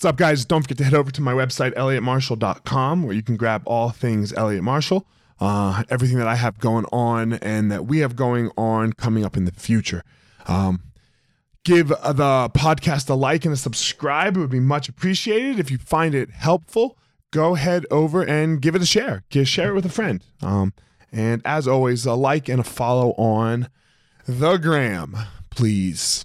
What's up, guys? Don't forget to head over to my website, elliottmarshall.com, where you can grab all things Elliott Marshall, uh, everything that I have going on and that we have going on coming up in the future. Um, give the podcast a like and a subscribe. It would be much appreciated. If you find it helpful, go head over and give it a share. Give, share it with a friend. Um, and as always, a like and a follow on the gram, please.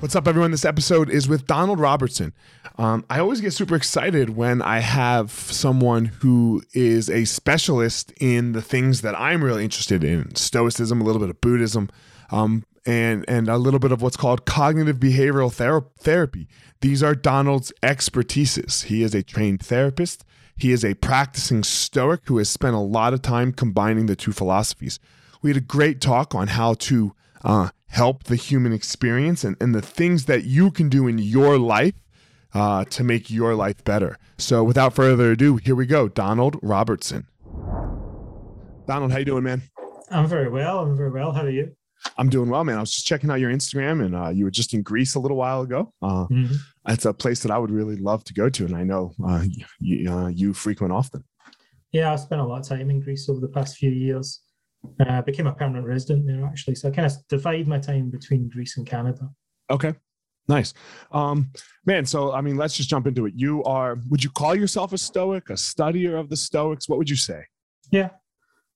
What's up, everyone? This episode is with Donald Robertson. Um, I always get super excited when I have someone who is a specialist in the things that I'm really interested in Stoicism, a little bit of Buddhism, um, and, and a little bit of what's called cognitive behavioral ther- therapy. These are Donald's expertises. He is a trained therapist, he is a practicing Stoic who has spent a lot of time combining the two philosophies. We had a great talk on how to uh, help the human experience and, and the things that you can do in your life uh, to make your life better. So without further ado, here we go. Donald Robertson. Donald, how you doing, man? I'm very well. I'm very well. How are you? I'm doing well, man. I was just checking out your Instagram, and uh, you were just in Greece a little while ago. Uh, mm-hmm. It's a place that I would really love to go to, and I know uh, you, uh, you frequent often. Yeah, I've spent a lot of time in Greece over the past few years. Uh, I became a permanent resident there actually, so I kind of divide my time between Greece and Canada. Okay, nice, um, man. So I mean, let's just jump into it. You are. Would you call yourself a Stoic, a studier of the Stoics? What would you say? Yeah,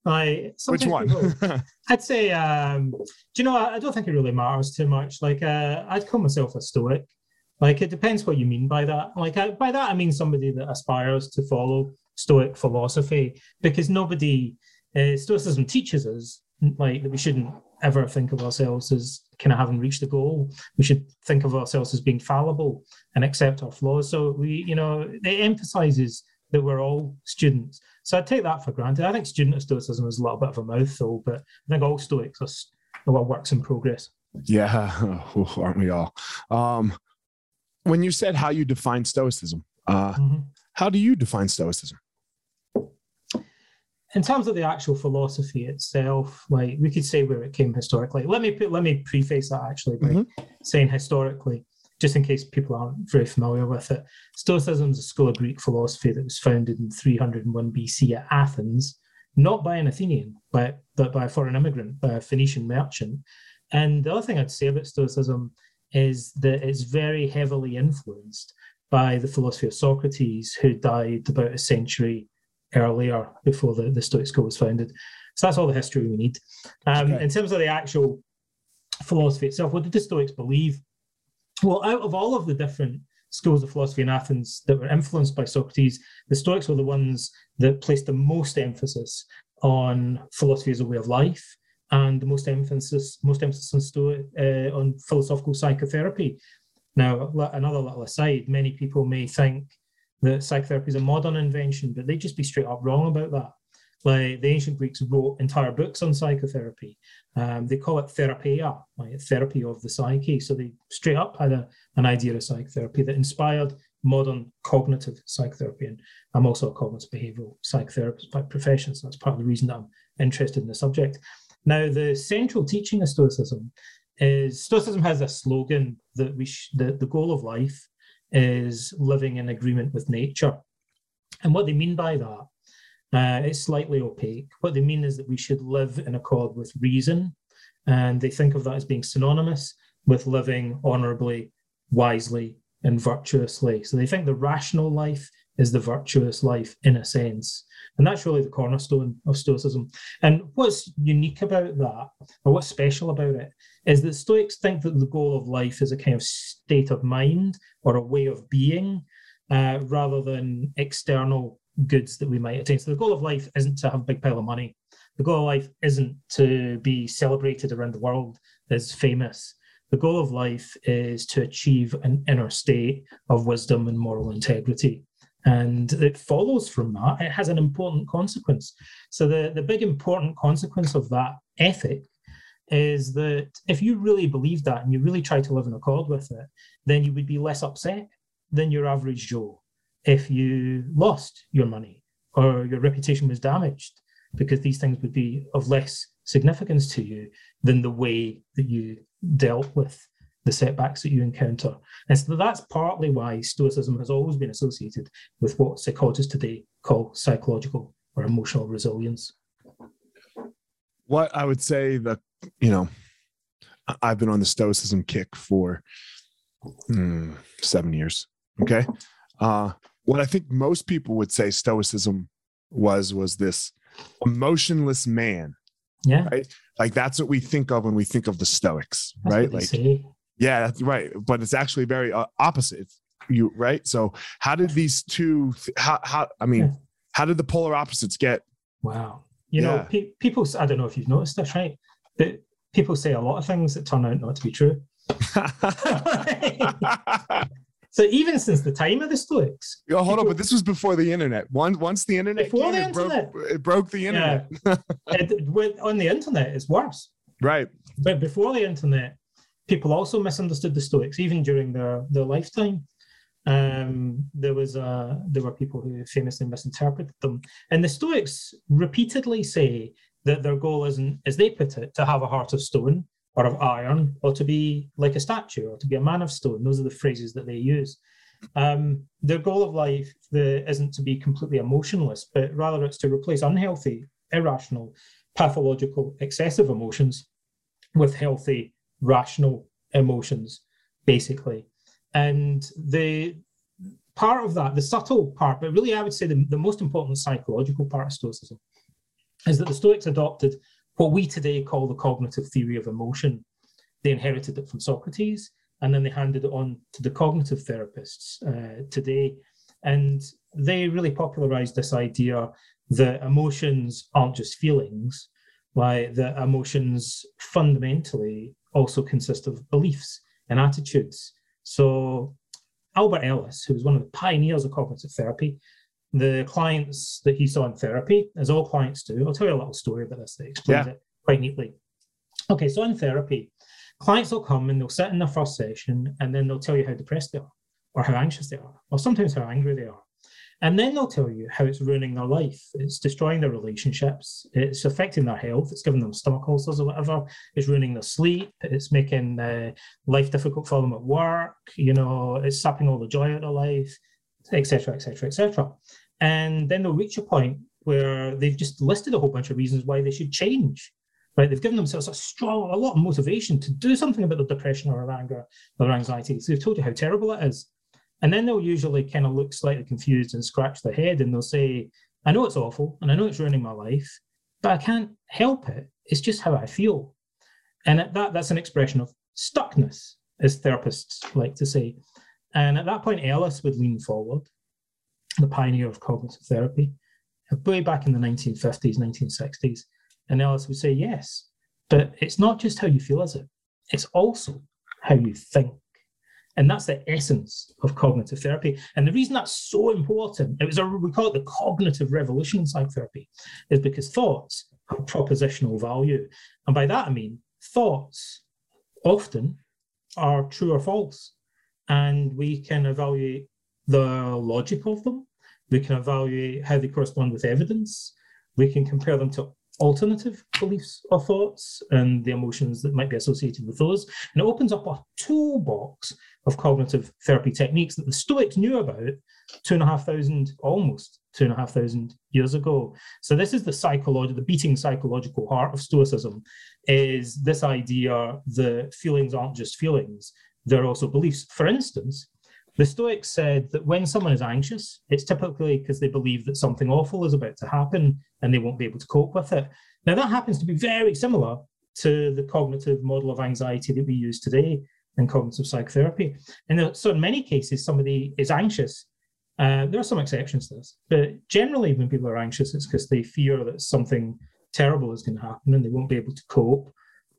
I. Which one? People, I'd say. Um, do you know? I, I, don't think it really matters too much. Like, uh, I'd call myself a Stoic. Like, it depends what you mean by that. Like, I, by that I mean somebody that aspires to follow Stoic philosophy, because nobody uh, Stoicism teaches us like that we shouldn't ever think of ourselves as kind of having reached the goal. We should think of ourselves as being fallible and accept our flaws. So we, you know, it emphasizes that we're all students. So I take that for granted. I think student of Stoicism is a little bit of a mouthful, but I think all Stoics are well works in progress. Yeah, aren't we all? Um, when you said how you define Stoicism, uh, mm-hmm. how do you define Stoicism? In terms of the actual philosophy itself, like we could say where it came historically. Let me put, let me preface that actually by mm-hmm. saying historically, just in case people aren't very familiar with it. Stoicism is a school of Greek philosophy that was founded in 301 BC at Athens, not by an Athenian, but but by a foreign immigrant, by a Phoenician merchant. And the other thing I'd say about Stoicism is that it's very heavily influenced by the philosophy of Socrates, who died about a century earlier before the, the Stoic school was founded. So that's all the history we need. Um, okay. In terms of the actual philosophy itself, what did the Stoics believe? Well, out of all of the different schools of philosophy in Athens that were influenced by Socrates, the Stoics were the ones that placed the most emphasis on philosophy as a way of life and the most emphasis most emphasis on, Stoic, uh, on philosophical psychotherapy. Now, another little aside, many people may think that psychotherapy is a modern invention, but they'd just be straight up wrong about that. Like the ancient Greeks wrote entire books on psychotherapy. Um, they call it therapia, like therapy of the psyche. So they straight up had a, an idea of psychotherapy that inspired modern cognitive psychotherapy. And I'm also a cognitive behavioral psychotherapist by profession, so that's part of the reason that I'm interested in the subject. Now, the central teaching of Stoicism is Stoicism has a slogan that we sh- the goal of life is living in agreement with nature. And what they mean by that, uh, it's slightly opaque. What they mean is that we should live in accord with reason. And they think of that as being synonymous with living honorably, wisely, and virtuously. So they think the rational life is the virtuous life in a sense. And that's really the cornerstone of Stoicism. And what's unique about that, or what's special about it, is that Stoics think that the goal of life is a kind of state of mind or a way of being uh, rather than external goods that we might attain. So the goal of life isn't to have a big pile of money. The goal of life isn't to be celebrated around the world as famous. The goal of life is to achieve an inner state of wisdom and moral integrity. And it follows from that, it has an important consequence. So, the, the big important consequence of that ethic is that if you really believe that and you really try to live in accord with it, then you would be less upset than your average Joe if you lost your money or your reputation was damaged, because these things would be of less significance to you than the way that you dealt with the setbacks that you encounter. And so that's partly why Stoicism has always been associated with what psychologists today call psychological or emotional resilience. What I would say that, you know, I've been on the Stoicism kick for mm, seven years. Okay. Uh, what I think most people would say Stoicism was, was this emotionless man. Yeah. Right. Like that's what we think of when we think of the Stoics, that's right? Like, say. Yeah, that's right. But it's actually very uh, opposite. You right. So how did these two? How how? I mean, how did the polar opposites get? Wow. You yeah. know, pe- people. I don't know if you've noticed this, right? But people say a lot of things that turn out not to be true. So even since the time of the Stoics. Oh, hold people, on, but this was before the internet. Once once the internet before came, the it internet, broke, it broke the internet. Yeah. it, on the internet, it's worse. Right. But before the internet, people also misunderstood the Stoics, even during their their lifetime. Um, there was uh, there were people who famously misinterpreted them, and the Stoics repeatedly say that their goal isn't, as they put it, to have a heart of stone, or of iron, or to be like a statue, or to be a man of stone. Those are the phrases that they use. Um, their goal of life the, isn't to be completely emotionless, but rather it's to replace unhealthy, irrational, pathological, excessive emotions with healthy, rational emotions, basically. And the part of that, the subtle part, but really I would say the, the most important psychological part of Stoicism, is that the Stoics adopted what we today call the cognitive theory of emotion. They inherited it from Socrates and then they handed it on to the cognitive therapists uh, today. And they really popularized this idea that emotions aren't just feelings, why the emotions fundamentally also consist of beliefs and attitudes. So Albert Ellis, who was one of the pioneers of cognitive therapy, the clients that he saw in therapy, as all clients do, I'll tell you a little story about this that explains yeah. it quite neatly. Okay, so in therapy, clients will come and they'll sit in their first session and then they'll tell you how depressed they are, or how anxious they are, or sometimes how angry they are. And then they'll tell you how it's ruining their life. It's destroying their relationships. It's affecting their health. It's giving them stomach ulcers or whatever. It's ruining their sleep. It's making uh, life difficult for them at work. You know, it's sapping all the joy out of life, etc., etc., etc. And then they'll reach a point where they've just listed a whole bunch of reasons why they should change. Right? They've given themselves a strong, a lot of motivation to do something about their depression or their anger or their anxiety. So they've told you how terrible it is. And then they'll usually kind of look slightly confused and scratch their head and they'll say, I know it's awful and I know it's ruining my life, but I can't help it. It's just how I feel. And that, that's an expression of stuckness, as therapists like to say. And at that point, Ellis would lean forward the pioneer of cognitive therapy, way back in the 1950s, 1960s. And Ellis would say, yes, but it's not just how you feel, is it? It's also how you think. And that's the essence of cognitive therapy. And the reason that's so important, it was a, we call it the cognitive revolution in psychotherapy, is because thoughts have propositional value. And by that I mean thoughts often are true or false. And we can evaluate the logic of them. We can evaluate how they correspond with evidence. We can compare them to alternative beliefs or thoughts and the emotions that might be associated with those. And it opens up a toolbox of cognitive therapy techniques that the Stoics knew about two and a half thousand, almost two and a half thousand years ago. So this is the psychological, the beating psychological heart of Stoicism, is this idea that feelings aren't just feelings, they're also beliefs. For instance, the Stoics said that when someone is anxious, it's typically because they believe that something awful is about to happen and they won't be able to cope with it. Now, that happens to be very similar to the cognitive model of anxiety that we use today in cognitive psychotherapy. And so, in many cases, somebody is anxious. Uh, there are some exceptions to this, but generally, when people are anxious, it's because they fear that something terrible is going to happen and they won't be able to cope.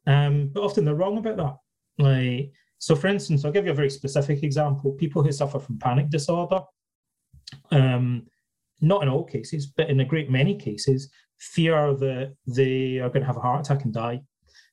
Um, but often they're wrong about that. Like, so for instance, I'll give you a very specific example. People who suffer from panic disorder, um, not in all cases, but in a great many cases, fear that they are going to have a heart attack and die.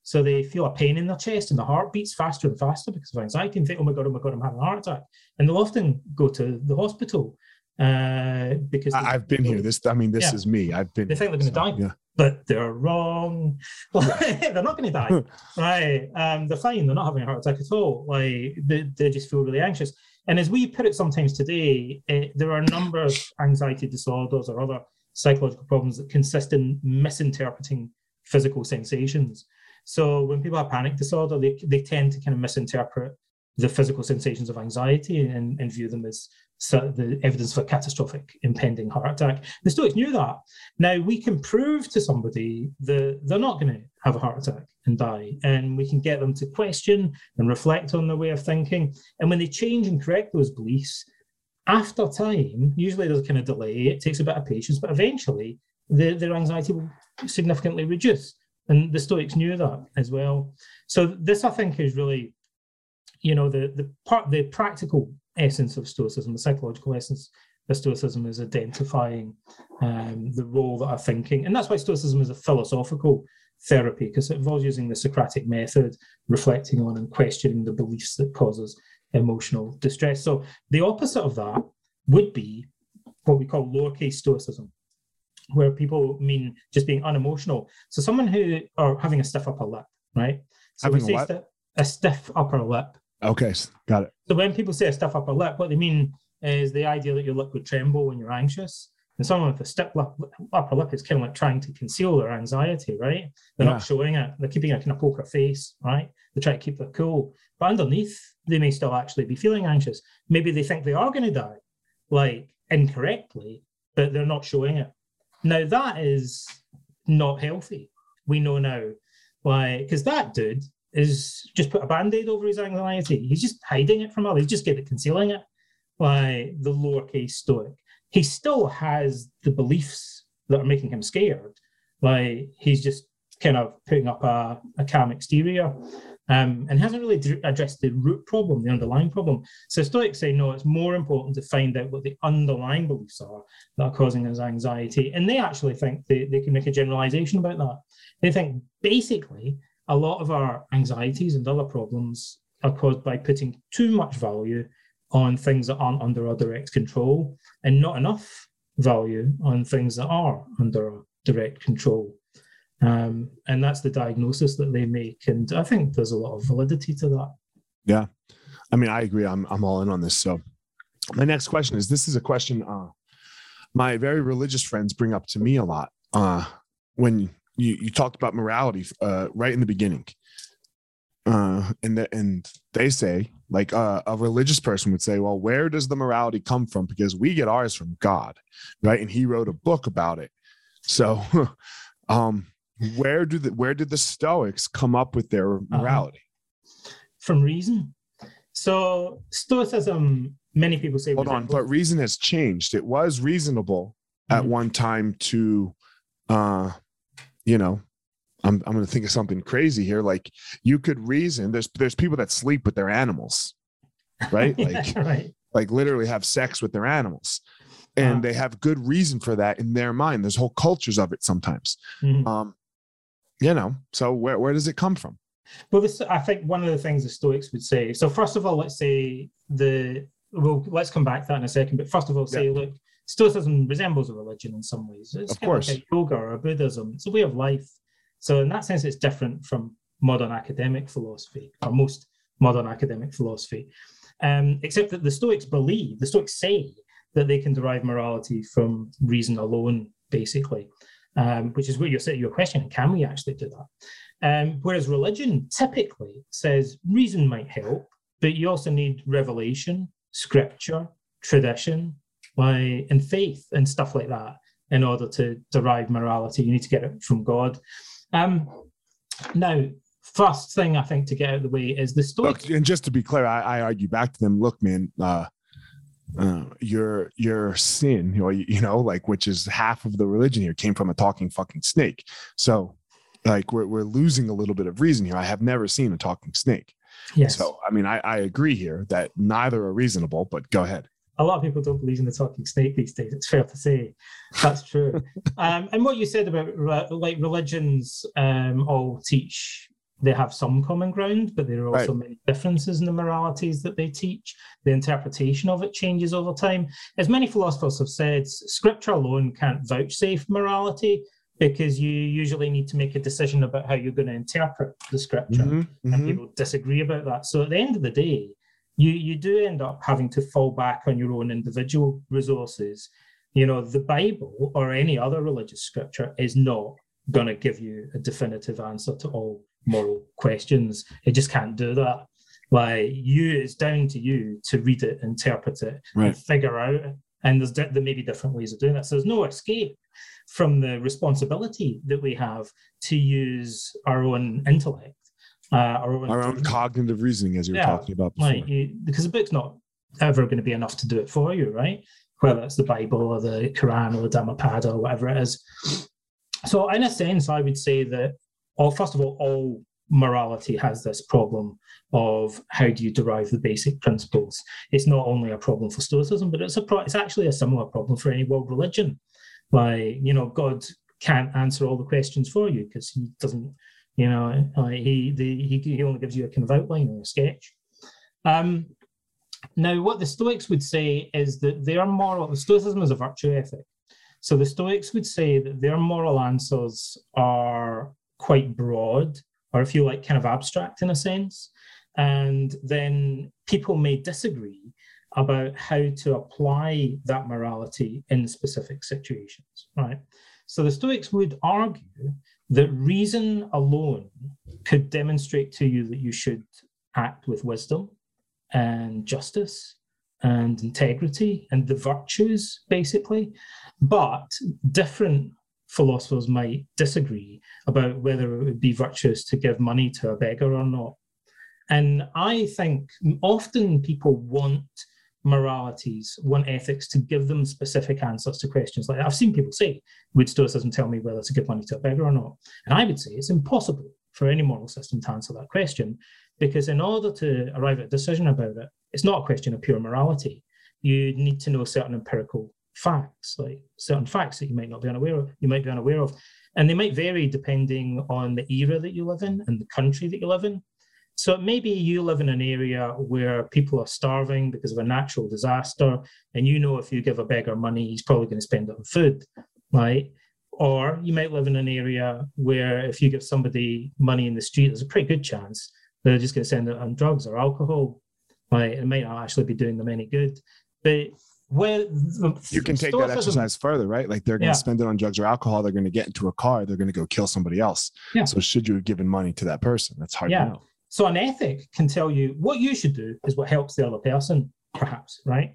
So they feel a pain in their chest and the heart beats faster and faster because of anxiety and think, oh my God, oh my God, I'm having a heart attack. And they'll often go to the hospital uh, because I, have been here. This, I mean, this yeah. is me. I've been. They think they're going to so, die, yeah. but they're wrong. they're not going to die, right? Um, they're fine. They're not having a heart attack at all. Like they, they just feel really anxious. And as we put it sometimes today, it, eh, there are a number of anxiety disorders or other psychological problems that consist in misinterpreting physical sensations. So when people have panic disorder, they, they tend to kind of misinterpret the physical sensations of anxiety and, and view them as the evidence for catastrophic impending heart attack. The Stoics knew that. Now we can prove to somebody that they're not going to have a heart attack and die, and we can get them to question and reflect on their way of thinking. And when they change and correct those beliefs, after time, usually there's a kind of delay. It takes a bit of patience, but eventually the, their anxiety will significantly reduce. And the Stoics knew that as well. So this, I think, is really, you know, the the part, the practical essence of Stoicism, the psychological essence of Stoicism is identifying um, the role that our thinking, and that's why Stoicism is a philosophical therapy because it involves using the Socratic method, reflecting on and questioning the beliefs that causes emotional distress. So the opposite of that would be what we call lowercase Stoicism, where people mean just being unemotional. So someone who are having a stiff upper lip, right? So having we say a stiff upper lip Okay, got it. So when people say a stiff upper lip, what they mean is the idea that your lip would tremble when you're anxious. And someone with a stiff lip, upper lip is kind of like trying to conceal their anxiety, right? They're yeah. not showing it. They're keeping a kind of poker face, right? They try to keep it cool. But underneath, they may still actually be feeling anxious. Maybe they think they are going to die, like incorrectly, but they're not showing it. Now that is not healthy. We know now why, because that dude is just put a band-aid over his anxiety. He's just hiding it from others. He's just getting it concealing it. Like the lowercase stoic. He still has the beliefs that are making him scared. Like he's just kind of putting up a, a calm exterior. Um, and hasn't really d- addressed the root problem, the underlying problem. So Stoics say, no, it's more important to find out what the underlying beliefs are that are causing his anxiety. And they actually think they, they can make a generalization about that. They think basically a lot of our anxieties and other problems are caused by putting too much value on things that aren't under our direct control and not enough value on things that are under our direct control. Um, and that's the diagnosis that they make. And I think there's a lot of validity to that. Yeah. I mean, I agree. I'm, I'm all in on this. So, my next question is this is a question uh, my very religious friends bring up to me a lot. Uh, when you, you talked about morality uh, right in the beginning. Uh, and the, and they say like uh, a religious person would say, well, where does the morality come from? Because we get ours from God, right? And He wrote a book about it. So, um, where do the where did the Stoics come up with their uh-huh. morality? From reason. So Stoicism, many people say. Hold on, but reason has changed. It was reasonable mm-hmm. at one time to uh you know, I'm I'm going to think of something crazy here. Like you could reason there's there's people that sleep with their animals, right? Like right. like literally have sex with their animals, and uh, they have good reason for that in their mind. There's whole cultures of it sometimes. Mm-hmm. Um, you know, so where where does it come from? Well, this I think one of the things the Stoics would say. So first of all, let's say the well, let's come back to that in a second. But first of all, say yeah. look, Stoicism resembles a religion in some ways. It's of course. Like yoga or Buddhism. It's a way of life. So in that sense, it's different from modern academic philosophy or most modern academic philosophy. Um, except that the Stoics believe, the Stoics say that they can derive morality from reason alone, basically, um, which is what you're saying. Your question: Can we actually do that? Um, whereas religion typically says reason might help, but you also need revelation, scripture, tradition, why and faith and stuff like that in order to derive morality. You need to get it from God. Um, now, first thing I think to get out of the way is the story. Look, and just to be clear, I, I, argue back to them. Look, man, uh, uh, your your sin, or you know, like which is half of the religion here, came from a talking fucking snake. So, like, we're we're losing a little bit of reason here. I have never seen a talking snake. Yes. So, I mean, I, I agree here that neither are reasonable. But go ahead. A lot of people don't believe in the talking snake these days. It's fair to say that's true. um, and what you said about re- like religions um, all teach they have some common ground, but there are also Right. many differences in the moralities that they teach. The interpretation of it changes over time. As many philosophers have said, scripture alone can't vouchsafe morality because you usually need to make a decision about how you're going to interpret the scripture Mhm, and mhm. people disagree about that. So at the end of the day, you you do end up having to fall back on your own individual resources. You know, the Bible or any other religious scripture is not going to give you a definitive answer to all moral questions. It just can't do that. Like you, it's down to you to read it, interpret it, Right. and figure out. And there's there may be different ways of doing that. So there's no escape from the responsibility that we have to use our own intellect, uh, our own, Our own cognitive reasoning, as you were Yeah, talking about before. like you, because the book's not ever going to be enough to do it for you, right? Whether it's the Bible or the Quran or the Dhammapada or whatever it is. So, in a sense, I would say that, all first of all, all morality has this problem of how do you derive the basic principles. It's not only a problem for Stoicism, but it's a pro- it's actually a similar problem for any world religion. Like you know, God can't answer all the questions for you because he doesn't. You know, like he the, he he only gives you a kind of outline or a sketch. Um, now, what the Stoics would say is that their moral Stoicism is a virtue ethic. So the Stoics would say that their moral answers are quite broad, or if you like, kind of abstract in a sense. And then people may disagree about how to apply that morality in specific situations, right? So the Stoics would argue that reason alone could demonstrate to you that you should act with wisdom and justice and integrity and the virtues, basically. But different philosophers might disagree about whether it would be virtuous to give money to a beggar or not. And I think often people want moralities, want ethics to give them specific answers to questions like that. I've seen people say, would Stoicism tell me whether to give money to a beggar or not? And I would say it's impossible for any moral system to answer that question because in order to arrive at a decision about it, it's not a question of pure morality. You need to know certain empirical facts, like certain facts that you might not be unaware of, you might be unaware of. And they might vary depending on the era that you live in and the country that you live in. So maybe you live in an area where people are starving because of a natural disaster, and you know if you give a beggar money, he's probably going to spend it on food, right? Or you might live in an area where if you give somebody money in the street, there's a pretty good chance they're just going to send it on drugs or alcohol. Right? It might not actually be doing them any good. But where you can take that exercise further, right? Like they're going to spend it on drugs or alcohol. They're going to get into a car. They're going to go kill somebody else. Yeah. So should you have given money to that person? That's hard Yeah. to know. So an ethic can tell you what you should do is what helps the other person, perhaps, right?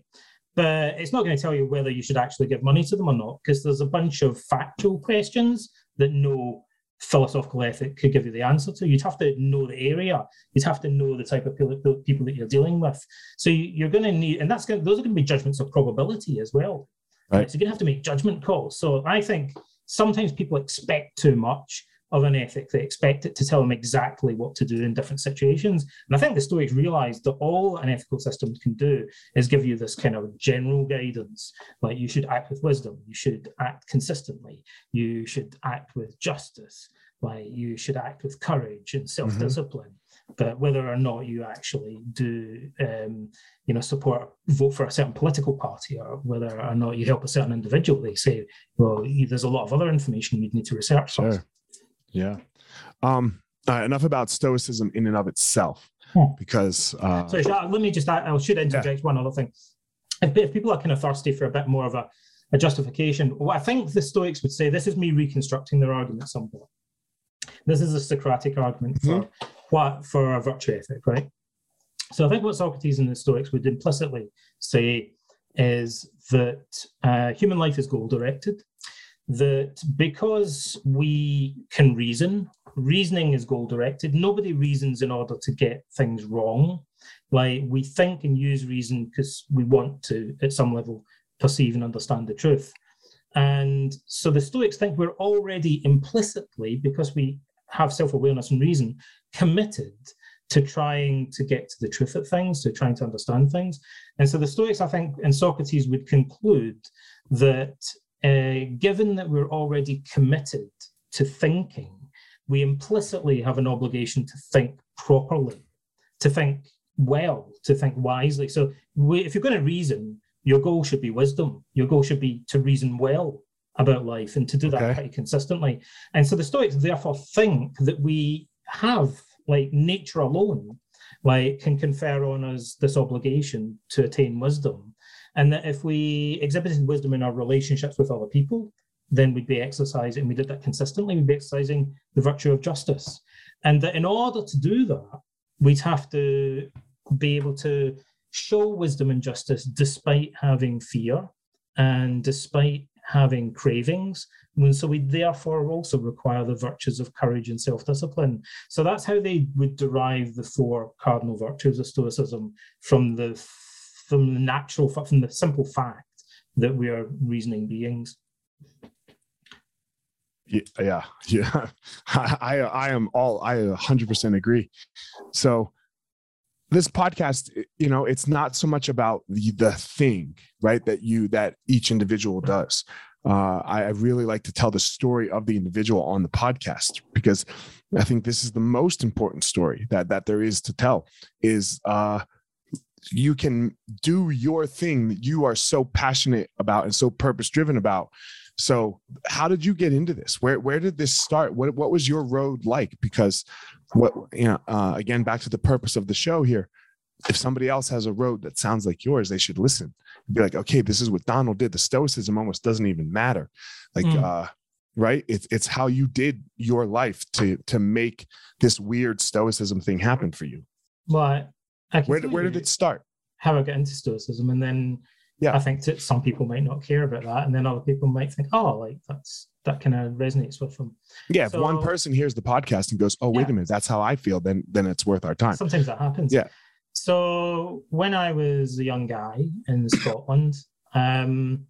But it's not going to tell you whether you should actually give money to them or not, because there's a bunch of factual questions that no philosophical ethic could give you the answer to. You'd have to know the area. You'd have to know the type of people people that you're dealing with. So you- you're going to need, and that's going. Those are going to be judgments of probability as well. Right. So you're going to have to make judgment calls. So I think sometimes people expect too much of an ethic. They expect it to tell them exactly what to do in different situations. And I think the Stoics realized that all an ethical system can do is give you this kind of general guidance. Like you should act with wisdom, you should act consistently, you should act with justice, like you should act with courage and self-discipline. But whether or not you actually do, um, you know, support, vote for a certain political party, or whether or not you help a certain individual, they say, well, there's a lot of other information you'd need to research. Sure. Yeah. Um, all right, enough about stoicism in and of itself, Hmm. because uh, So let me just, I I should interject one other thing. If, if people are kind of thirsty for a bit more of a, a justification, what I think the Stoics would say, this is me reconstructing their argument somewhat. This is a Socratic argument for what for a virtue ethic, right? So I think what Socrates and the Stoics would implicitly say is that uh, human life is goal directed, that because we can reason, reasoning is goal directed. Nobody reasons in order to get things wrong. Like we think and use reason because we want to, at some level, perceive and understand the truth. And so the Stoics think we're already implicitly, because we have self awareness and reason, committed to trying to get to the truth of things, to trying to understand things. And so the Stoics, I think, and Socrates would conclude that uh, given that we're already committed to thinking, we implicitly have an obligation to think properly, to think well, to think wisely. So we, if you're going to reason, your goal should be wisdom. Your goal should be to reason well about life and to do that okay. pretty consistently. And so the Stoics therefore think that we have like nature alone, like can confer on us this obligation to attain wisdom. And that if we exhibited wisdom in our relationships with other people, then we'd be exercising, and we did that consistently, we'd be exercising the virtue of justice. And that in order to do that, we'd have to be able to show wisdom and justice despite having fear and despite having cravings. And so we therefore also require the virtues of courage and self-discipline. So that's how they would derive the four cardinal virtues of Stoicism from the from the natural from the simple fact that we are reasoning beings. Yeah, yeah, I I am all I 100% agree. So this podcast you know it's not so much about the, the thing right that you that each individual does uh, I, I really like to tell the story of the individual on the podcast because i think this is the most important story that that there is to tell is uh, you can do your thing that you are so passionate about and so purpose driven about. So how did you get into this? Where where did this start? What what was your road like? Because what you know uh, again back to the purpose of the show here if somebody else has a road that sounds like yours they should listen. Be like okay this is what donald did. The stoicism almost doesn't even matter. Like mm. uh right? It's it's how you did your life to to make this weird stoicism thing happen for you. Well where, where did it start? how i got into stoicism and then yeah. I think that some people might not care about that and then other people might think oh like that's that kind of resonates with them. Yeah so, if one person hears the podcast and goes oh wait yeah. a minute that's how i feel then then it's worth our time. Sometimes that happens. Yeah. So when i was a young guy in scotland um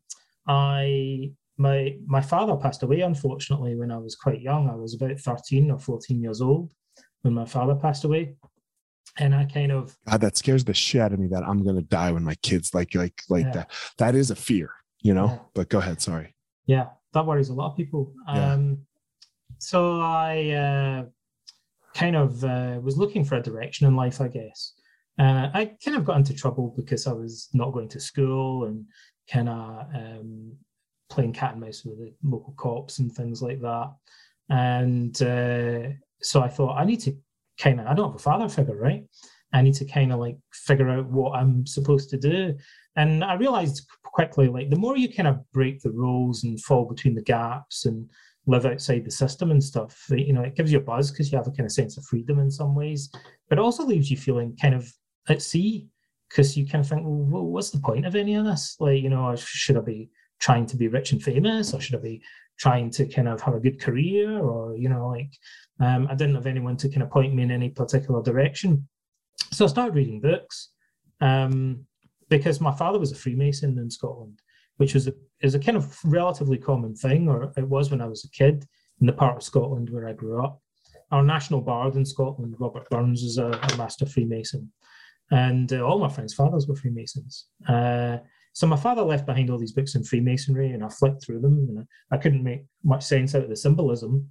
i my my father passed away unfortunately when i was quite young. I was about 13 or 14 years old when my father passed away and I kind of God, that scares the shit out of me that I'm gonna die when my kids like like like yeah. that. That is a fear, you know. Yeah. But go ahead, sorry. Yeah, that worries a lot of people. Yeah. Um, so I uh, kind of uh, was looking for a direction in life, I guess. Uh, I kind of got into trouble because I was not going to school and kind of um, playing cat and mouse with the local cops and things like that. And uh, so I thought I need to kind of I don't have a father figure, right? I need to kind of like figure out what I'm supposed to do. And I realized quickly, like the more you kind of break the rules and fall between the gaps and live outside the system and stuff, you know, it gives you a buzz because you have a kind of sense of freedom in some ways, but it also leaves you feeling kind of at sea because you kind of think, well, what's the point of any of this? Like, you know, should I be trying to be rich and famous or should I be trying to kind of have a good career or, you know, like um, I didn't have anyone to kind of point me in any particular direction. So I started reading books um, because my father was a Freemason in Scotland, which was a, is a kind of relatively common thing, or it was when I was a kid in the part of Scotland where I grew up. Our national bard in Scotland, Robert Burns, is a, a master Freemason. And uh, all my friends' fathers were Freemasons. Uh, so my father left behind all these books in Freemasonry, and I flipped through them, and I, I couldn't make much sense out of the symbolism.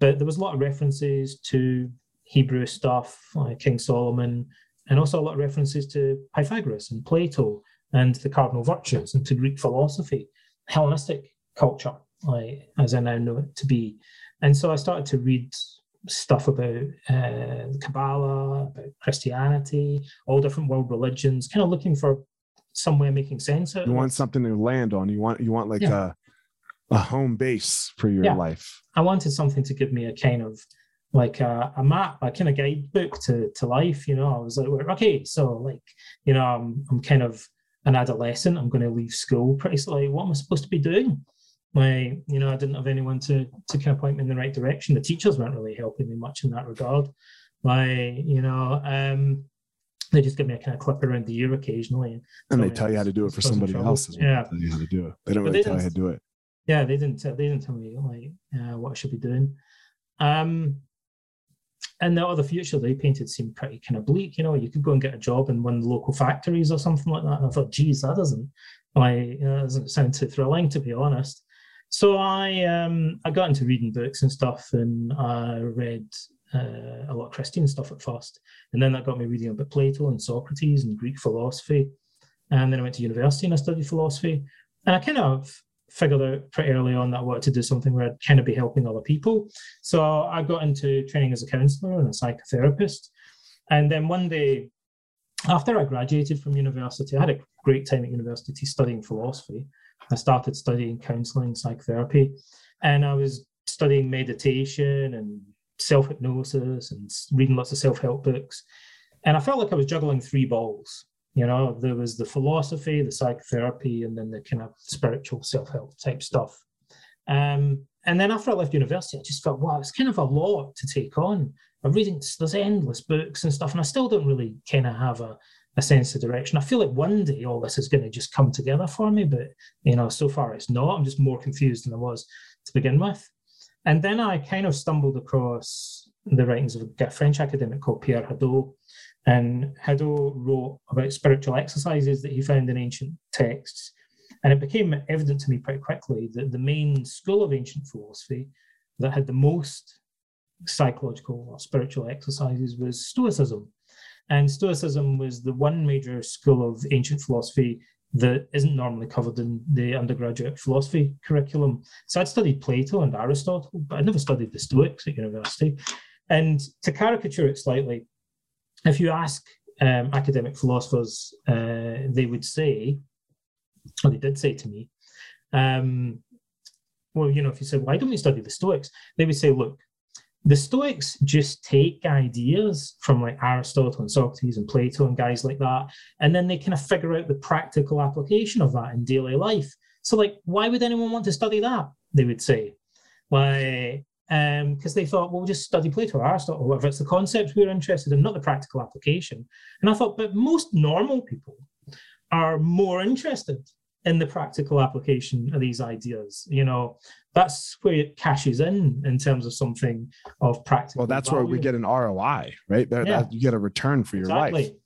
But there was a lot of references to Hebrew stuff, like King Solomon, and also a lot of references to Pythagoras and Plato and the cardinal virtues and to Greek philosophy, Hellenistic culture, like, as I now know it to be. And so I started to read stuff about uh, Kabbalah, about Christianity, all different world religions, kind of looking for some way of making sense of You want something to land on. You want you want like yeah. a a home base for your yeah. life. I wanted something to give me a kind of like a, a, map, a kind of guidebook to, to life. You know, I was like, okay, so like, you know, I'm, I'm kind of an adolescent. I'm going to leave school pretty slowly. What am I supposed to be doing? my you know, I didn't have anyone to to kind of point me in the right direction. The teachers weren't really helping me much in that regard. my you know, um, they just give me a kind of clip around the ear occasionally. And they tell you how to do it for somebody else. Yeah. Tell you how to do it. They don't But really they tell you how to do it. Yeah, they didn't. Tell, they didn't tell me like uh, what I should be doing. Um, and the other future they painted seemed pretty kind of bleak. You know, you could go and get a job in one of the local factories or something like that. And I thought, geez, that doesn't like doesn't sound too thrilling, to be honest. So I um I got into reading books and stuff, and I read uh, a lot of Christian stuff at first, and then that got me reading about Plato and Socrates and Greek philosophy. And then I went to university and I studied philosophy, and I kind of figured out pretty early on that I wanted to do something where I'd kind of be helping other people. So I got into training as a counselor and a psychotherapist. And then one day, after I graduated from university, I had a great time at university studying philosophy. I started studying counseling, psychotherapy, and I was studying meditation and self hypnosis and reading lots of self help books. And I felt like I was juggling three balls. You know, there was the philosophy, the psychotherapy, and then the kind of spiritual self help type stuff. Um, and then after I left university, I just felt, wow, it's kind of a lot to take on. I'm reading, there's endless books and stuff, and I still don't really kind of have a, a sense of direction. I feel like one day all this is going to just come together for me, but you know, so far it's not. I'm just more confused than I was to begin with. And then I kind of stumbled across the writings of a French academic called Pierre Hadot. And Hadot wrote about spiritual exercises that he found in ancient texts. And it became evident to me pretty quickly that the main school of ancient philosophy that had the most psychological or spiritual exercises was Stoicism. And Stoicism was the one major school of ancient philosophy that isn't normally covered in the undergraduate philosophy curriculum. So I'd studied Plato and Aristotle, but I never studied the Stoics at university. And to caricature it slightly, if you ask um, academic philosophers, uh, they would say, or they did say to me, um, well, you know, if you said, why don't we study the Stoics? They would say, look, the Stoics just take ideas from like Aristotle and Socrates and Plato and guys like that, and then they kind of figure out the practical application of that in daily life. So, like, why would anyone want to study that? They would say, why? Um, because they thought, well, we'll just study Plato or Aristotle, or whatever. It's the concepts we're interested in, not the practical application. And I thought, but most normal people are more interested in the practical application of these ideas. You know, that's where it cashes in in terms of something of practical. Well, that's where we get an ROI, right? That, Yeah. that- you get a return for your life. Exactly.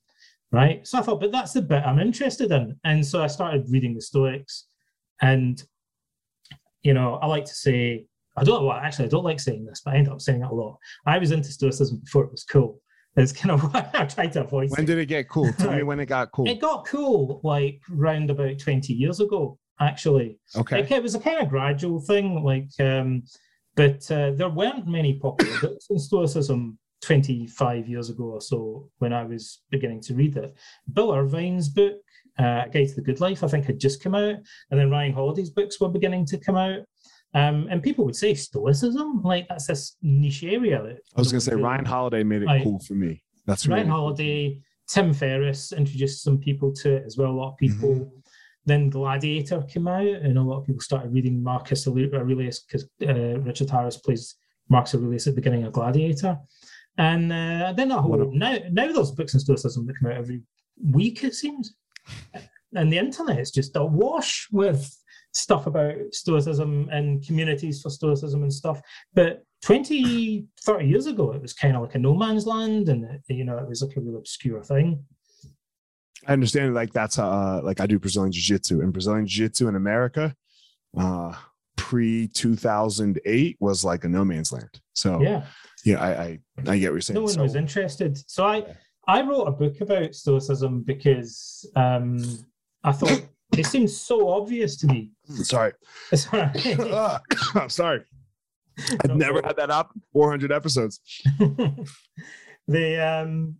Right. So I thought, but that's the bit I'm interested in. And so I started reading the Stoics. And, you know, I like to say, I don't well, actually I don't like saying this, but I end up saying it a lot. I was into Stoicism before it was cool. It's kind of what I try to avoid. When did it get cool? Tell me when it got cool. It got cool like round about 20 years ago, actually. Okay. Like, it was a kind of gradual thing, like, um, but uh, there weren't many popular books in Stoicism 25 years ago or so when I was beginning to read it. Bill Irvine's book, uh, Guide to the Good Life, I think had just come out, and then Ryan Holiday's books were beginning to come out. Um, and people would say Stoicism, like that's this niche area. That I was gonna say one Ryan Holiday made it Right. cool for me. That's right. Ryan really Holiday, Tim Ferriss introduced some people to it as well. A lot of people. Then Gladiator came out, and a lot of people started reading Marcus Aurelius because uh, Richard Harris plays Marcus Aurelius at the beginning of Gladiator. And uh, then What whole a- now now there's books in Stoicism that come out every week it seems, and the internet is just awash with stuff about Stoicism and communities for Stoicism and stuff. But 20, 30 years ago, it was kind of like a no man's land, and it, you know it was like a real obscure thing. I understand like that's uh like I do Brazilian Jiu-Jitsu and Brazilian Jiu-Jitsu in America uh pre 2008 was like a no man's land. So yeah, Yeah. I, I I get what you're saying. no one So- was interested. So I. I wrote a book about Stoicism because um, I thought it seems so obvious to me. sorry. It's all right. I'm sorry. I've No never had that happen. 400 episodes. the um,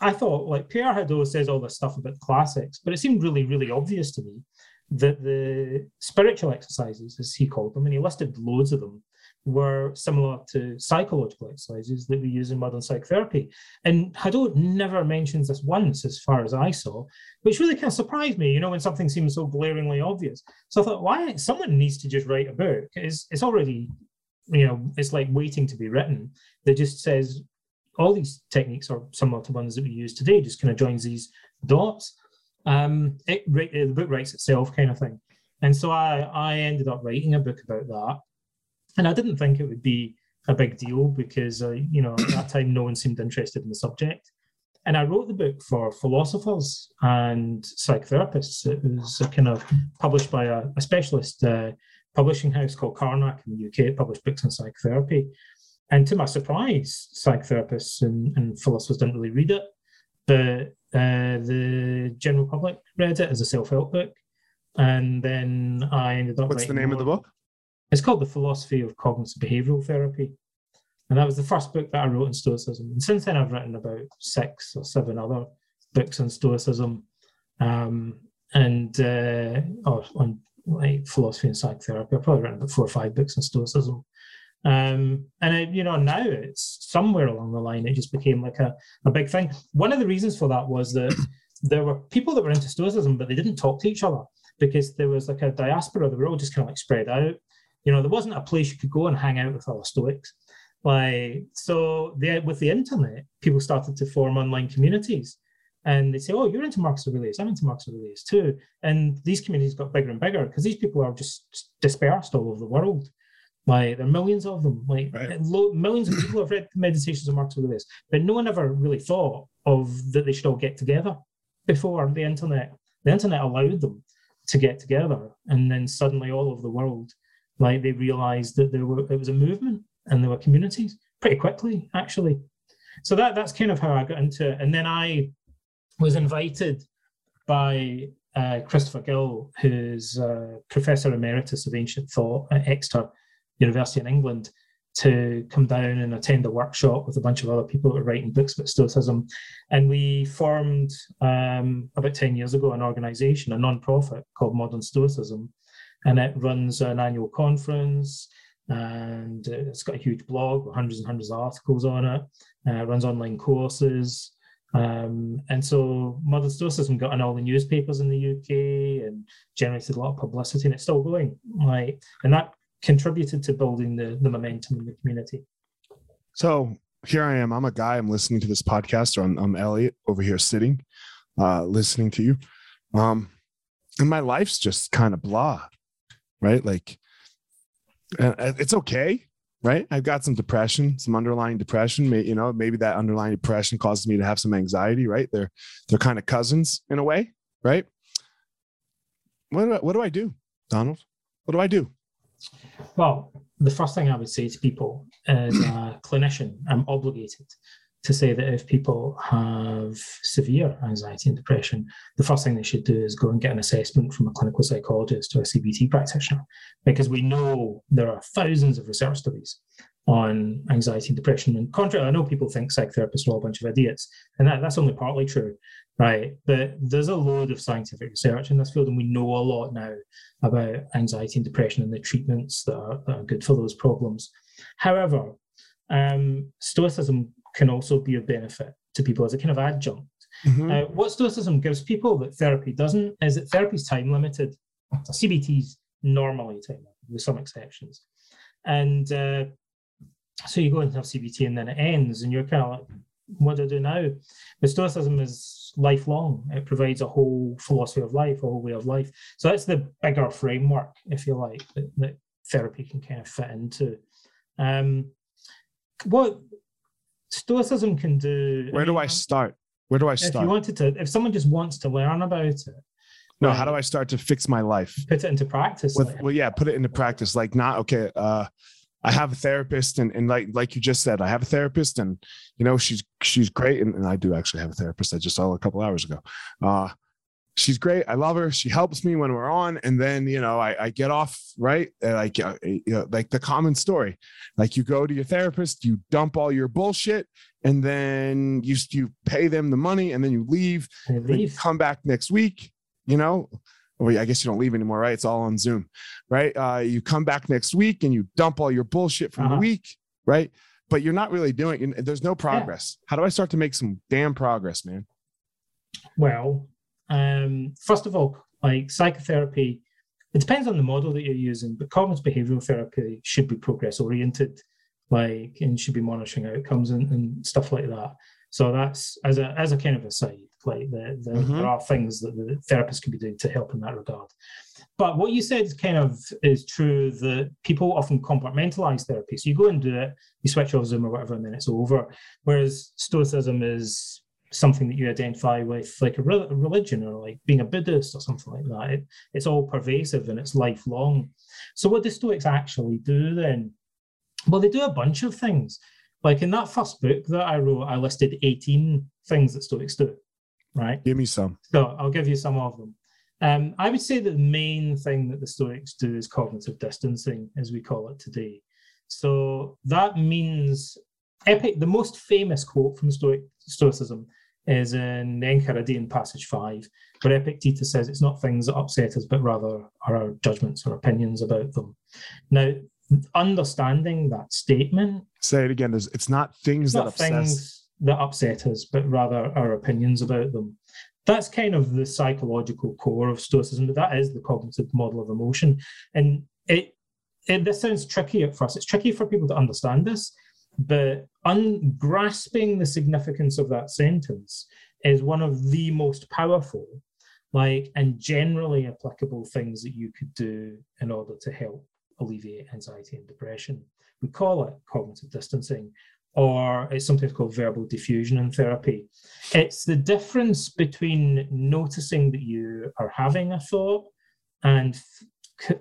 I thought like Pierre Hadot says all this stuff about classics, but it seemed really, really obvious to me that the spiritual exercises, as he called them, and he listed loads of them, were similar to psychological exercises that we use in modern psychotherapy. And Hadot never mentions this once, as far as I saw, which really kind of surprised me, you know, when something seems so glaringly obvious. So I thought, why someone needs to just write a book. It's, it's already, you know, it's like waiting to be written that just says, all these techniques are similar to ones that we use today, just kind of joins these dots. Um, it, the book writes itself, kind of thing. And so I, I ended up writing a book about that. And I didn't think it would be a big deal because, uh, you know, at that time, no one seemed interested in the subject. And I wrote the book for philosophers and psychotherapists. It was kind of published by a, a specialist uh, publishing house called Karnac in the UK. It published books on psychotherapy. And to my surprise, psychotherapists and, and philosophers didn't really read it. But uh, the general public read it as a self-help book. And then I ended up. What's the name more. of the book? It's called The Philosophy of Cognitive Behavioral Therapy. And that was the first book that I wrote on Stoicism. And since then, I've written about six or seven other books on Stoicism um, and uh, or on like philosophy and psychotherapy. I've probably written about four or five books on Stoicism. Um, and you know, now it's somewhere along the line, it just became like a, a big thing. One of the reasons for that was that there were people that were into Stoicism, but they didn't talk to each other because there was like a diaspora. They were all just kind of like spread out. You know, there wasn't a place you could go and hang out with other Stoics. Like so, the, with the internet, people started to form online communities, and they say, "Oh, you're into Marcus Aurelius. I'm into Marcus Aurelius too." And these communities got bigger and bigger because these people are just dispersed all over the world. Like there are millions of them. Like right. lo- millions of people have read the Meditations of Marcus Aurelius, but no one ever really thought of that they should all get together before the internet. The internet allowed them to get together, and then suddenly all over the world, like they realized that there were it was a movement and there were communities pretty quickly, actually. So that that's kind of how I got into it. And then I was invited by uh, Christopher Gill, who's Professor Emeritus of Ancient Thought at Exeter University in England, to come down and attend a workshop with a bunch of other people that were writing books about Stoicism. And we formed um, about 10 years ago an organization, a non-profit called Modern Stoicism. And it runs an annual conference and it's got a huge blog with hundreds and hundreds of articles on it. Uh, runs online courses. Um, and so Modern Stoicism got in all the newspapers in the UK and generated a lot of publicity, and it's still going. Like, and that contributed to building the the momentum in the community. So here I am. I'm a guy. I'm listening to this podcast, or I'm, I'm Elliott over here sitting, uh, listening to you. Um, and my life's just kind of blah, right? Like uh, it's okay right? I've got some depression some underlying depression. You know maybe that underlying depression causes me to have some anxiety right? They're they're kind of cousins in a way right? What do I, what do i do donald? What do i do? Well the first thing i would say to people as a clinician i'm obligated to say that if people have severe anxiety and depression, the first thing they should do is go and get an assessment from a clinical psychologist or a CBT practitioner, because we know there are thousands of research studies on anxiety and depression. And contrary, I know people think psychotherapists are all a bunch of idiots, and that, that's only partly true, right? But there's a load of scientific research in this field, and we know a lot now about anxiety and depression and the treatments that are, that are good for those problems. However, um, Stoicism can also be a benefit to people as a kind of adjunct. Mm-hmm. Uh, what Stoicism gives people that therapy doesn't is that therapy is time limited. CBT is normally time limited, with some exceptions. And uh, so you go and have CBT and then it ends, and you're kind of like, what do I do now? But Stoicism is lifelong. It provides a whole philosophy of life, a whole way of life. So that's the bigger framework, if you like, that, that therapy can kind of fit into. Um, what Stoicism can do. Where do I start? Where do I start? If you wanted to, if someone just wants to learn about it. No, how do I start to fix my life? Put it into practice. With, like. Well, yeah, put it into practice. Like not okay. Uh, I have a therapist, and, and like like you just said, I have a therapist, and you know she's she's great, and, and I do actually have a therapist. I just saw a couple hours ago. Uh, she's great. I love her. She helps me when we're on. And then, you know, I, I get off, right? Like, uh, you know, like the common story, like you go to your therapist, you dump all your bullshit and then you, you pay them the money and then you leave, leave. You come back next week, you know, well, I guess you don't leave anymore, right? It's all on Zoom, right? Uh, you come back next week and you dump all your bullshit from uh-huh. the week, right? But you're not really doing. There's no progress. Yeah. How do I start to make some damn progress, man? Well, um, first of all, like psychotherapy, it depends on the model that you're using, but cognitive behavioral therapy should be progress oriented. like and should be monitoring outcomes and, and stuff like that. So that's as a as a kind of aside, like the, the, mm-hmm. there are things that the therapist can be doing to help in that regard. But what you said is kind of is true that people often compartmentalize therapy. So you go and do it, you switch off Zoom or whatever, and then it's over. Whereas Stoicism is something that you identify with, like a, re- a religion or like being a Buddhist or something like that. It, it's all pervasive and it's lifelong. So what do Stoics actually do then? Well, they do a bunch of things. Like in that first book that I wrote, I listed 18 things that Stoics do. Right. Give me some. So I'll give you some of them. Um, I would say that the main thing that the Stoics do is cognitive distancing, as we call it today. So that means epic. The most famous quote from Stoic Stoicism is in the Enchiridion passage five, where Epictetus says it's not things that upset us, but rather our judgments or opinions about them. Now, understanding that statement. Say it again. It's not things that upset things that upset us, but rather our opinions about them that's kind of the psychological core of Stoicism, but that is the cognitive model of emotion. And it, it this sounds tricky at first. It's tricky for people to understand this, but ungrasping the significance of that sentence is one of the most powerful, like and generally applicable things that you could do in order to help alleviate anxiety and depression. We call it cognitive distancing, or it's sometimes called verbal defusion in therapy. It's the difference between noticing that you are having a thought and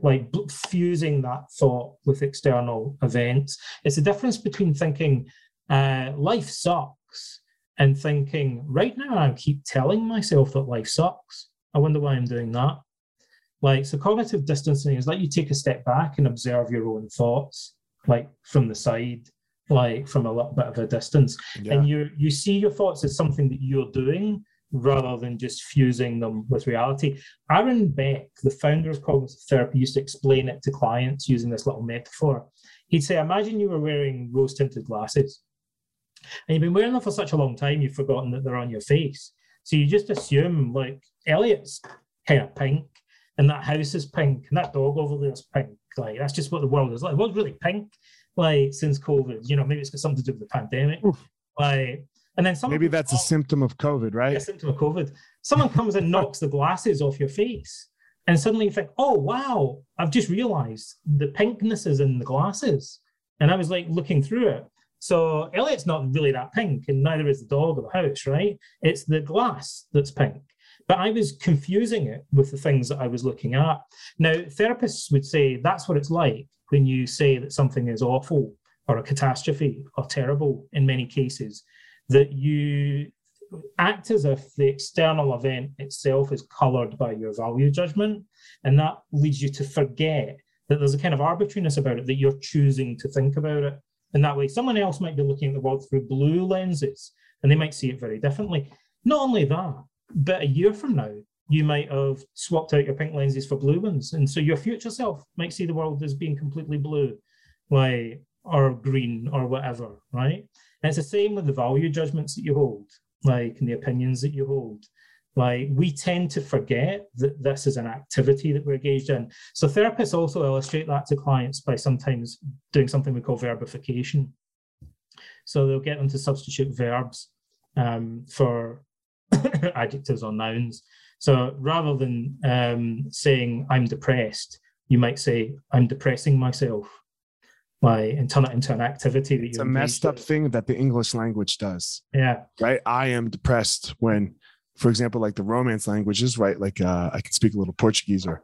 like fusing that thought with external events. It's the difference between thinking uh, life sucks and thinking right now I keep telling myself that life sucks. I wonder why I'm doing that. Like so, cognitive distancing is like you take a step back and observe your own thoughts, like from the side like from a little bit of a distance yeah. and you you see your thoughts as something that you're doing rather than just fusing them with reality aaron beck the founder of cognitive therapy used to explain it to clients using this little metaphor he'd say imagine you were wearing rose tinted glasses and you've been wearing them for such a long time you've forgotten that they're on your face so you just assume like elliott's kind of pink and that house is pink and that dog over there is pink like that's just what the world is like what's really pink like since COVID. You know, maybe it's got something to do with the pandemic. Oof. Like, and then someone maybe that's a symptom of COVID, right? A symptom of COVID. Someone comes and knocks the glasses off your face, and suddenly you think, "Oh wow, I've just realised the pinkness is in the glasses." And I was like looking through it. So Elliott's not really that pink, and neither is the dog or the house, right? It's the glass that's pink. But I was confusing it with the things that I was looking at. Now, therapists would say that's what it's like when you say that something is awful or a catastrophe or terrible in many cases, that you act as if the external event itself is colored by your value judgment. And that leads you to forget that there's a kind of arbitrariness about it, that you're choosing to think about it. And that way, someone else might be looking at the world through blue lenses and they might see it very differently. Not only that, but a year from now, you might have swapped out your pink lenses for blue ones. And so your future self might see the world as being completely blue, like or green or whatever, right? And it's the same with the value judgments that you hold, like and the opinions that you hold. Like we tend to forget that this is an activity that we're engaged in. So therapists also illustrate that to clients by sometimes doing something we call verbification. So they'll get them to substitute verbs um, for adjectives or nouns so rather than um, saying I'm depressed, you might say I'm depressing myself, like and turn it into activity that you. It's a messed up thing that the English language does. Yeah. Right. I am depressed when, for example, like the Romance languages, right? Like uh, I can speak a little Portuguese or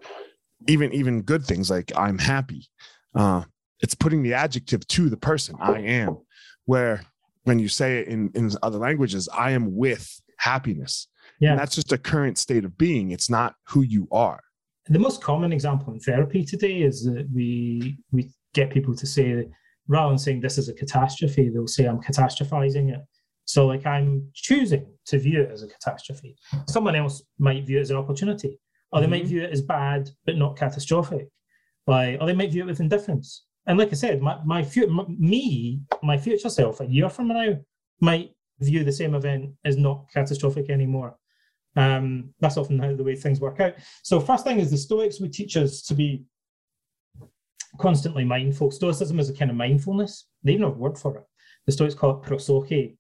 even even good things like I'm happy. Uh, it's putting the adjective to the person. I am. Where when you say it in in other languages, I am with happiness. Yeah. And that's just a current state of being. It's not who you are. The most common example in therapy today is that we we get people to say rather than saying this is a catastrophe, they'll say I'm catastrophizing it. So like I'm choosing to view it as a catastrophe. Someone else might view it as an opportunity, or they mm-hmm. might view it as bad but not catastrophic. Like, or they might view it with indifference. And like I said, my my, my me, my future self, a year from now, might view the same event as not catastrophic anymore. Um, that's often how the way things work out. So first thing is the Stoics would teach us to be constantly mindful. Stoicism is a kind of mindfulness. They even have a word for it. The Stoics call it prosoche.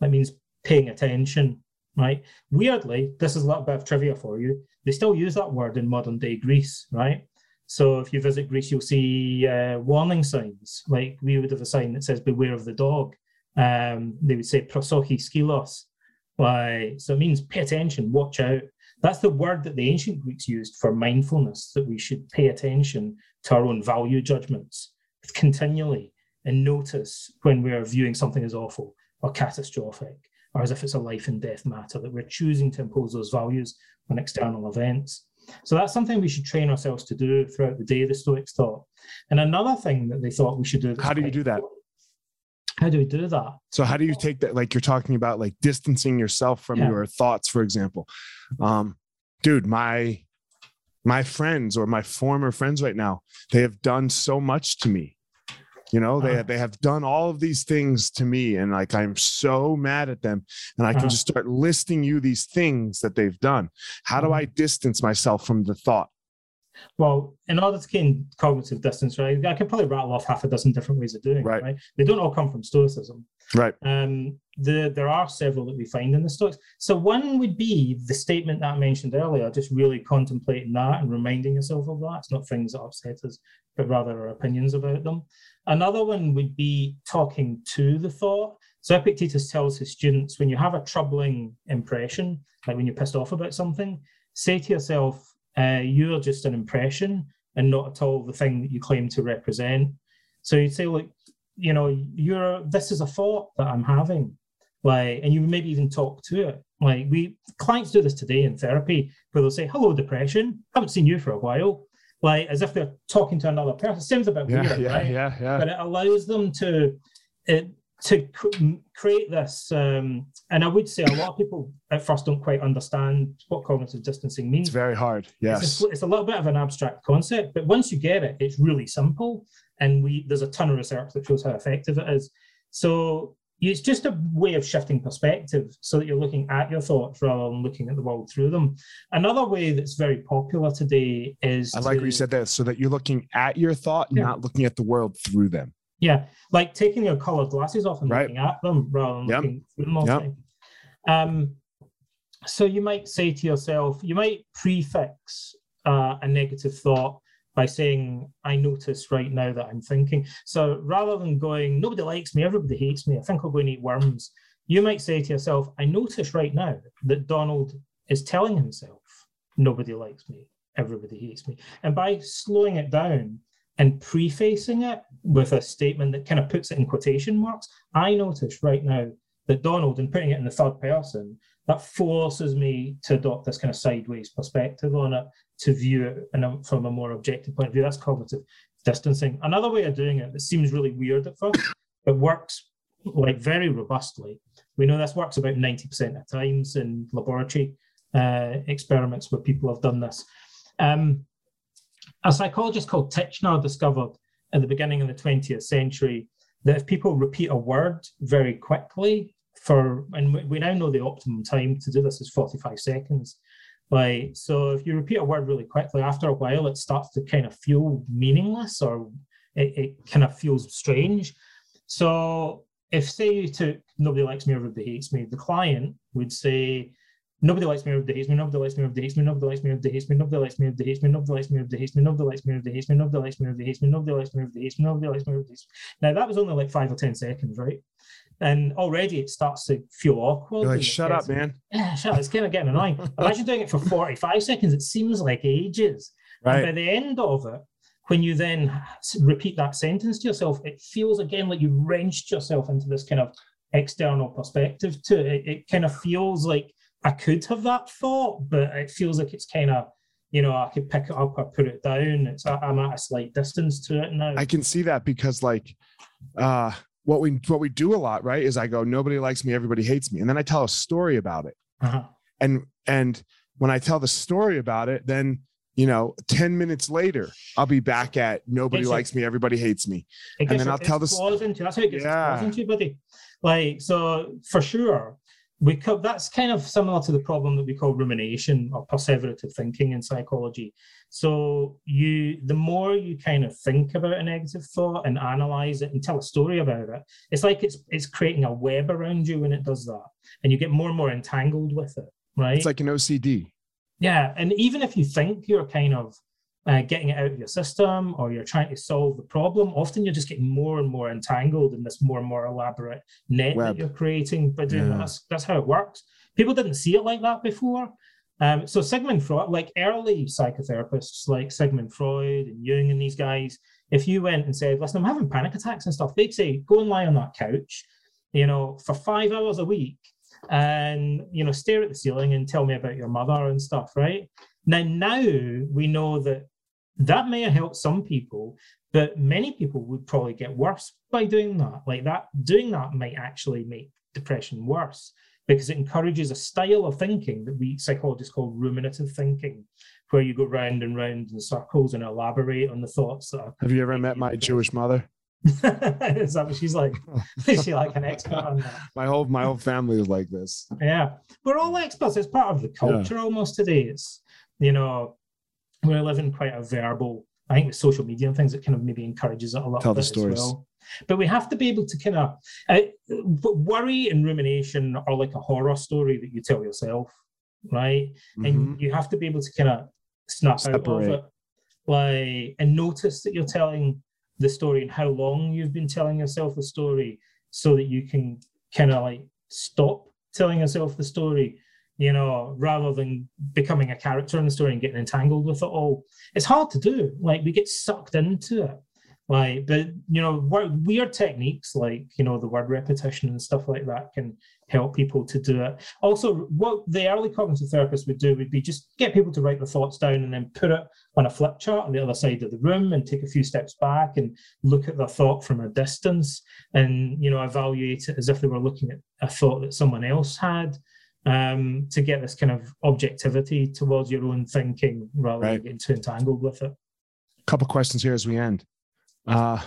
That means paying attention, right? Weirdly, this is a little bit of trivia for you. They still use that word in modern day Greece, right? So if you visit Greece, you'll see uh, warning signs. Like we would have a sign that says "Beware of the dog." Um, they would say "Prosochi skilos." Why? So it means pay attention, watch out. That's the word that the ancient Greeks used for mindfulness. That we should pay attention to our own value judgments continually and notice when we're viewing something as awful or catastrophic or as if it's a life and death matter, that we're choosing to impose those values on external events. So that's something we should train ourselves to do throughout the day, the Stoics thought. And another thing that they thought we should do. How do you do that? How do we do that? So how do you take that? Like you're talking about like distancing yourself from yeah. your thoughts, for example. Um, dude, my my friends or my former friends right now, they have done so much to me you know they, uh-huh. they have done all of these things to me and like i'm so mad at them and i can uh-huh. just start listing you these things that they've done how do mm-hmm. i distance myself from the thought well, in order to gain cognitive distance, right, I could probably rattle off half a dozen different ways of doing right. it. Right, they don't all come from Stoicism. Right. Um, the, there are several that we find in the Stoics. So one would be the statement that I mentioned earlier, just really contemplating that and reminding yourself of that. It's not things that upset us, but rather our opinions about them. Another one would be talking to the thought. So Epictetus tells his students when you have a troubling impression, like when you're pissed off about something, say to yourself, uh, you're just an impression and not at all the thing that you claim to represent. So you'd say, like, you know, you're this is a thought that I'm having, like, and you maybe even talk to it. Like we clients do this today in therapy, where they'll say, "Hello, depression. Haven't seen you for a while," like as if they're talking to another person. Sounds a bit yeah, weird, yeah, right? Yeah, yeah. But it allows them to it, to create this, um, and I would say a lot of people at first don't quite understand what cognitive distancing means. It's very hard. Yes, it's a, it's a, little bit of an abstract concept, but once you get it, it's really simple. And we there's a ton of research that shows how effective it is. So it's just a way of shifting perspective so that you're looking at your thoughts rather than looking at the world through them. Another way that's very popular today is I like to, what you said there, so that you're looking at your thought, yeah. not looking at the world through them. Yeah, like taking your colored glasses off and right. looking at them rather than yep. looking through them all yep. Um, so you might say to yourself, you might prefix uh, a negative thought by saying, I notice right now that I'm thinking. So rather than going, nobody likes me, everybody hates me, I think I'll go and eat worms, you might say to yourself, I notice right now that Donald is telling himself, nobody likes me, everybody hates me. And by slowing it down, and prefacing it with a statement that kind of puts it in quotation marks, I notice right now that Donald, and putting it in the third person, that forces me to adopt this kind of sideways perspective on it, to view it a, from a more objective point of view. That's cognitive distancing. Another way of doing it that seems really weird at first, but works like very robustly. We know this works about 90% of times in laboratory uh, experiments where people have done this. Um, a psychologist called Titchener discovered at the beginning of the 20th century that if people repeat a word very quickly for, and we now know the optimum time to do this is 45 seconds. Like, so if you repeat a word really quickly, after a while, it starts to kind of feel meaningless or it, it kind of feels strange. So if say you took nobody likes me, everybody hates me, the client would say, Nobody likes me, hates me, nobody likes me, everybody hates me, nobody likes me, everybody hates me, nobody likes me, everybody hates me, nobody likes me, everybody hates me, nobody likes me, everybody hates me, nobody likes me, everybody hates me, nobody likes me, everybody hates me, nobody likes me, everybody hates me. Now that was only like five or ten seconds, right? And already it starts to feel awkward. You're like, shut up, man. Yeah, shut up. It's kind of getting annoying. Imagine doing it for 45 seconds. It seems like ages. Right. And by the end of it, when you then repeat that sentence to yourself, it feels again like you wrenched yourself into this kind of external perspective to it. It kind of feels like I could have that thought, but it feels like it's kind of, you know, I could pick it up or put it down. It's I'm at a slight distance to it now. I can see that because like, uh, what we what we do a lot, right? Is I go, nobody likes me, everybody hates me, and then I tell a story about it. Uh-huh. And and when I tell the story about it, then you know, 10 minutes later, I'll be back at nobody likes me, everybody hates me. And then I'll tell the story. That's how it gets yeah. into, buddy. Like, so for sure, we co- that's kind of similar to the problem that we call rumination or perseverative thinking in psychology. So you, the more you kind of think about a negative thought and analyze it and tell a story about it, it's like it's it's creating a web around you when it does that, and you get more and more entangled with it. Right? It's like an OCD. Yeah, and even if you think you're kind of uh, getting it out of your system or you're trying to solve the problem, often you're just getting more and more entangled in this more and more elaborate net Web. that you're creating. But yeah. that's that's how it works. People didn't see it like that before. Um, so Sigmund Freud, like early psychotherapists like Sigmund Freud and Jung and these guys, if you went and said, "Listen, I'm having panic attacks and stuff," they'd say, "Go and lie on that couch, you know, for five hours a week, and you know, stare at the ceiling and tell me about your mother and stuff." Right now, now we know that that may have helped some people, but many people would probably get worse by doing that. Like that, doing that might actually make depression worse because it encourages a style of thinking that we psychologists call ruminative thinking, where you go round and round in circles and elaborate on the thoughts that. Have you ever met my Jewish mother? is that what she's like? Is she like an expert on that? My whole my whole family is like this. Yeah, we're all experts. It's part of the culture yeah. almost today. It's you know we're living quite a verbal. I think with social media and things, it kind of maybe encourages it a little Tell bit the stories. as well. But we have to be able to kind of uh, worry and rumination are like a horror story that you tell yourself, right? Mm-hmm. And you have to be able to kind of snap Separate. out of it, like and notice that you're telling the story and how long you've been telling yourself the story, so that you can kind of like stop telling yourself the story you know, rather than becoming a character in the story and getting entangled with it all. It's hard to do. Like we get sucked into it. Like, but you know, weird techniques like you know the word repetition and stuff like that can help people to do it. Also, what the early cognitive therapists would do would be just get people to write their thoughts down and then put it on a flip chart on the other side of the room and take a few steps back and look at their thought from a distance and you know evaluate it as if they were looking at a thought that someone else had um, to get this kind of objectivity towards your own thinking rather right. than getting too entangled with it. A couple questions here as we end. Uh,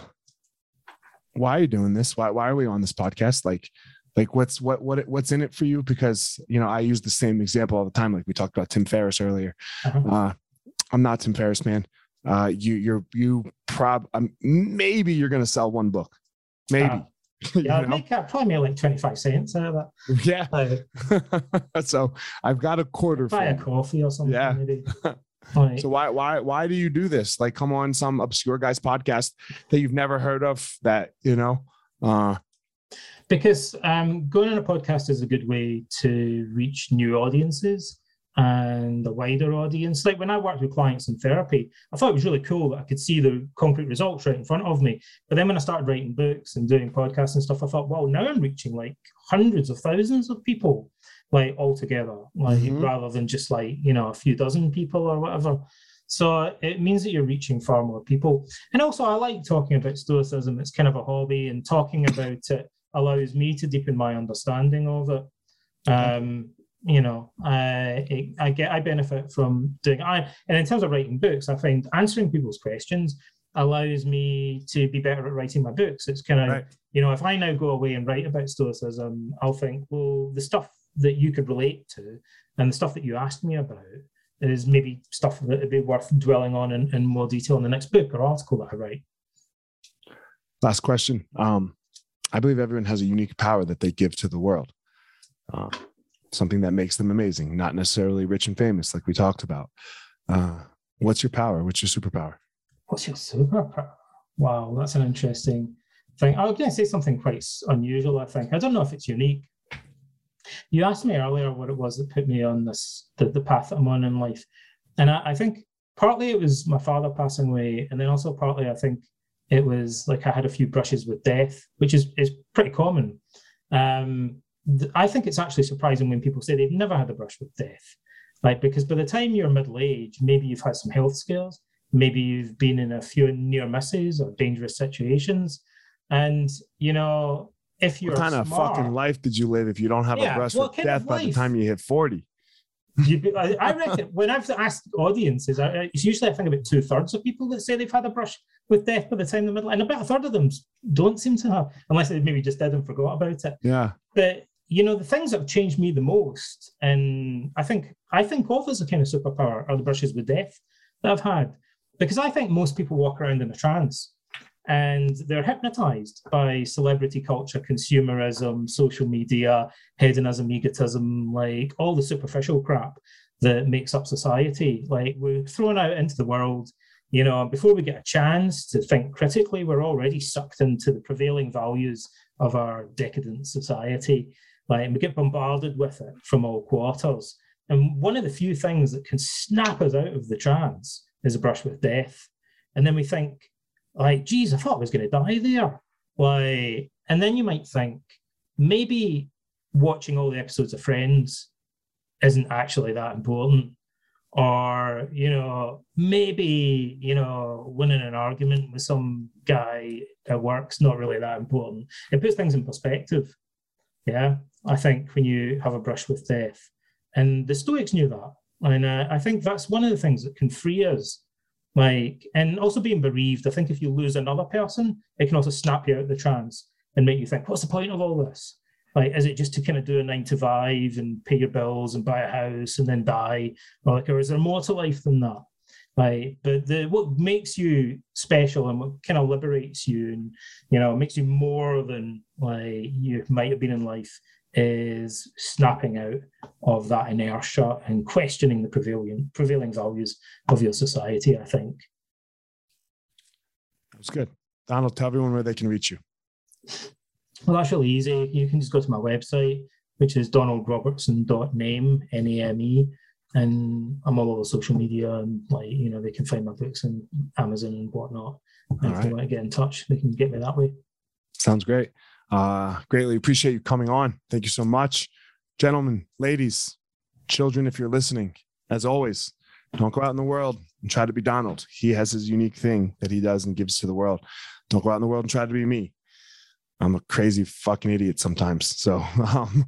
why are you doing this? Why why are we on this podcast? Like, like what's what what what's in it for you? Because you know I use the same example all the time. Like we talked about Tim Ferriss earlier. Uh-huh. Uh, I'm not Tim Ferriss, man. Uh, you you're you prob um, maybe you're gonna sell one book, maybe. Uh, yeah, I'd make uh, probably make like 25 cents out of that. Yeah. so I've got a quarter. Buy a coffee or something. Yeah. Maybe. Right. So why why why do you do this? Like come on some obscure guy's podcast that you've never heard of that, you know? Uh because um going on a podcast is a good way to reach new audiences and the wider audience. Like when I worked with clients in therapy, I thought it was really cool that I could see the concrete results right in front of me. But then when I started writing books and doing podcasts and stuff, I thought, well, now I'm reaching like hundreds of thousands of people, like all together, like mm-hmm. rather than just like, you know, a few dozen people or whatever. So it means that you're reaching far more people. And also, I like talking about Stoicism. It's kind of a hobby, and talking about it allows me to deepen my understanding of it. Um, you know, I, I get I benefit from doing I and in terms of writing books, I find answering people's questions allows me to be better at writing my books. It's kind of right. you know, if I now go away and write about stoicism, I'll think, well, the stuff that you could relate to and the stuff that you asked me about is maybe stuff that would be worth dwelling on in, in more detail in the next book or article that I write. Last question. Um, I believe everyone has a unique power that they give to the world. Uh, something that makes them amazing, not necessarily rich and famous, like we talked about. Uh, what's your power? What's your superpower? What's your superpower? Wow, that's an interesting thing. I was going to say something quite unusual, I think. I don't know if it's unique. You asked me earlier what it was that put me on this, the, the path that I'm on in life. And I, I think partly it was my father passing away. And then also partly I think it was like I had a few brushes with death, which is, is pretty common. Um, I think it's actually surprising when people say they've never had a brush with death, like because by the time you're middle age, maybe you've had some health scares, maybe you've been in a few near misses or dangerous situations, and you know if you're what kind smart, of fucking life did you live if you don't have yeah, a brush with death by the time you hit forty? You, I, I reckon when I've asked audiences, I, it's usually I think about two thirds of people that say they've had a brush with death by the time the middle, and about a third of them don't seem to have, unless they maybe just did and forgot about it. Yeah. But you know, the things that have changed me the most, and I think I think of as a kind of superpower are the brushes with death that I've had, because I think most people walk around in a trance and they're hypnotized by celebrity culture, consumerism, social media, hedonism, egotism, like all the superficial crap that makes up society. Like we're thrown out into the world, you know, before we get a chance to think critically, we're already sucked into the prevailing values of our decadent society. Like we get bombarded with it from all quarters. And one of the few things that can snap us out of the trance is a brush with death. And then we think, like, geez, I thought I was going to die there. Like, and then you might think maybe watching all the episodes of Friends isn't actually that important. Or, you know, maybe, you know, winning an argument with some guy at work's not really that important. It puts things in perspective. Yeah. I think when you have a brush with death. And the Stoics knew that. And uh, I think that's one of the things that can free us like, and also being bereaved. I think if you lose another person, it can also snap you out of the trance and make you think, what's the point of all this? Like, is it just to kind of do a nine to five and pay your bills and buy a house and then die? Or like, or is there more to life than that? Like, but the what makes you special and what kind of liberates you and you know makes you more than like you might have been in life is snapping out of that inertia and questioning the prevailing prevailing values of your society. I think. That's good. Donald, tell everyone where they can reach you. Well, that's really easy. You can just go to my website, which is donaldrobertson.name, N-A-M-E, and I'm all over social media and like, you know, they can find my books on Amazon and whatnot. And if right. they want to get in touch, they can get me that way. Sounds great. Uh, greatly appreciate you coming on. Thank you so much. Gentlemen, ladies, children, if you're listening, as always, don't go out in the world and try to be Donald. He has his unique thing that he does and gives to the world. Don't go out in the world and try to be me. I'm a crazy fucking idiot sometimes. So um,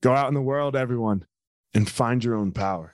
go out in the world, everyone, and find your own power.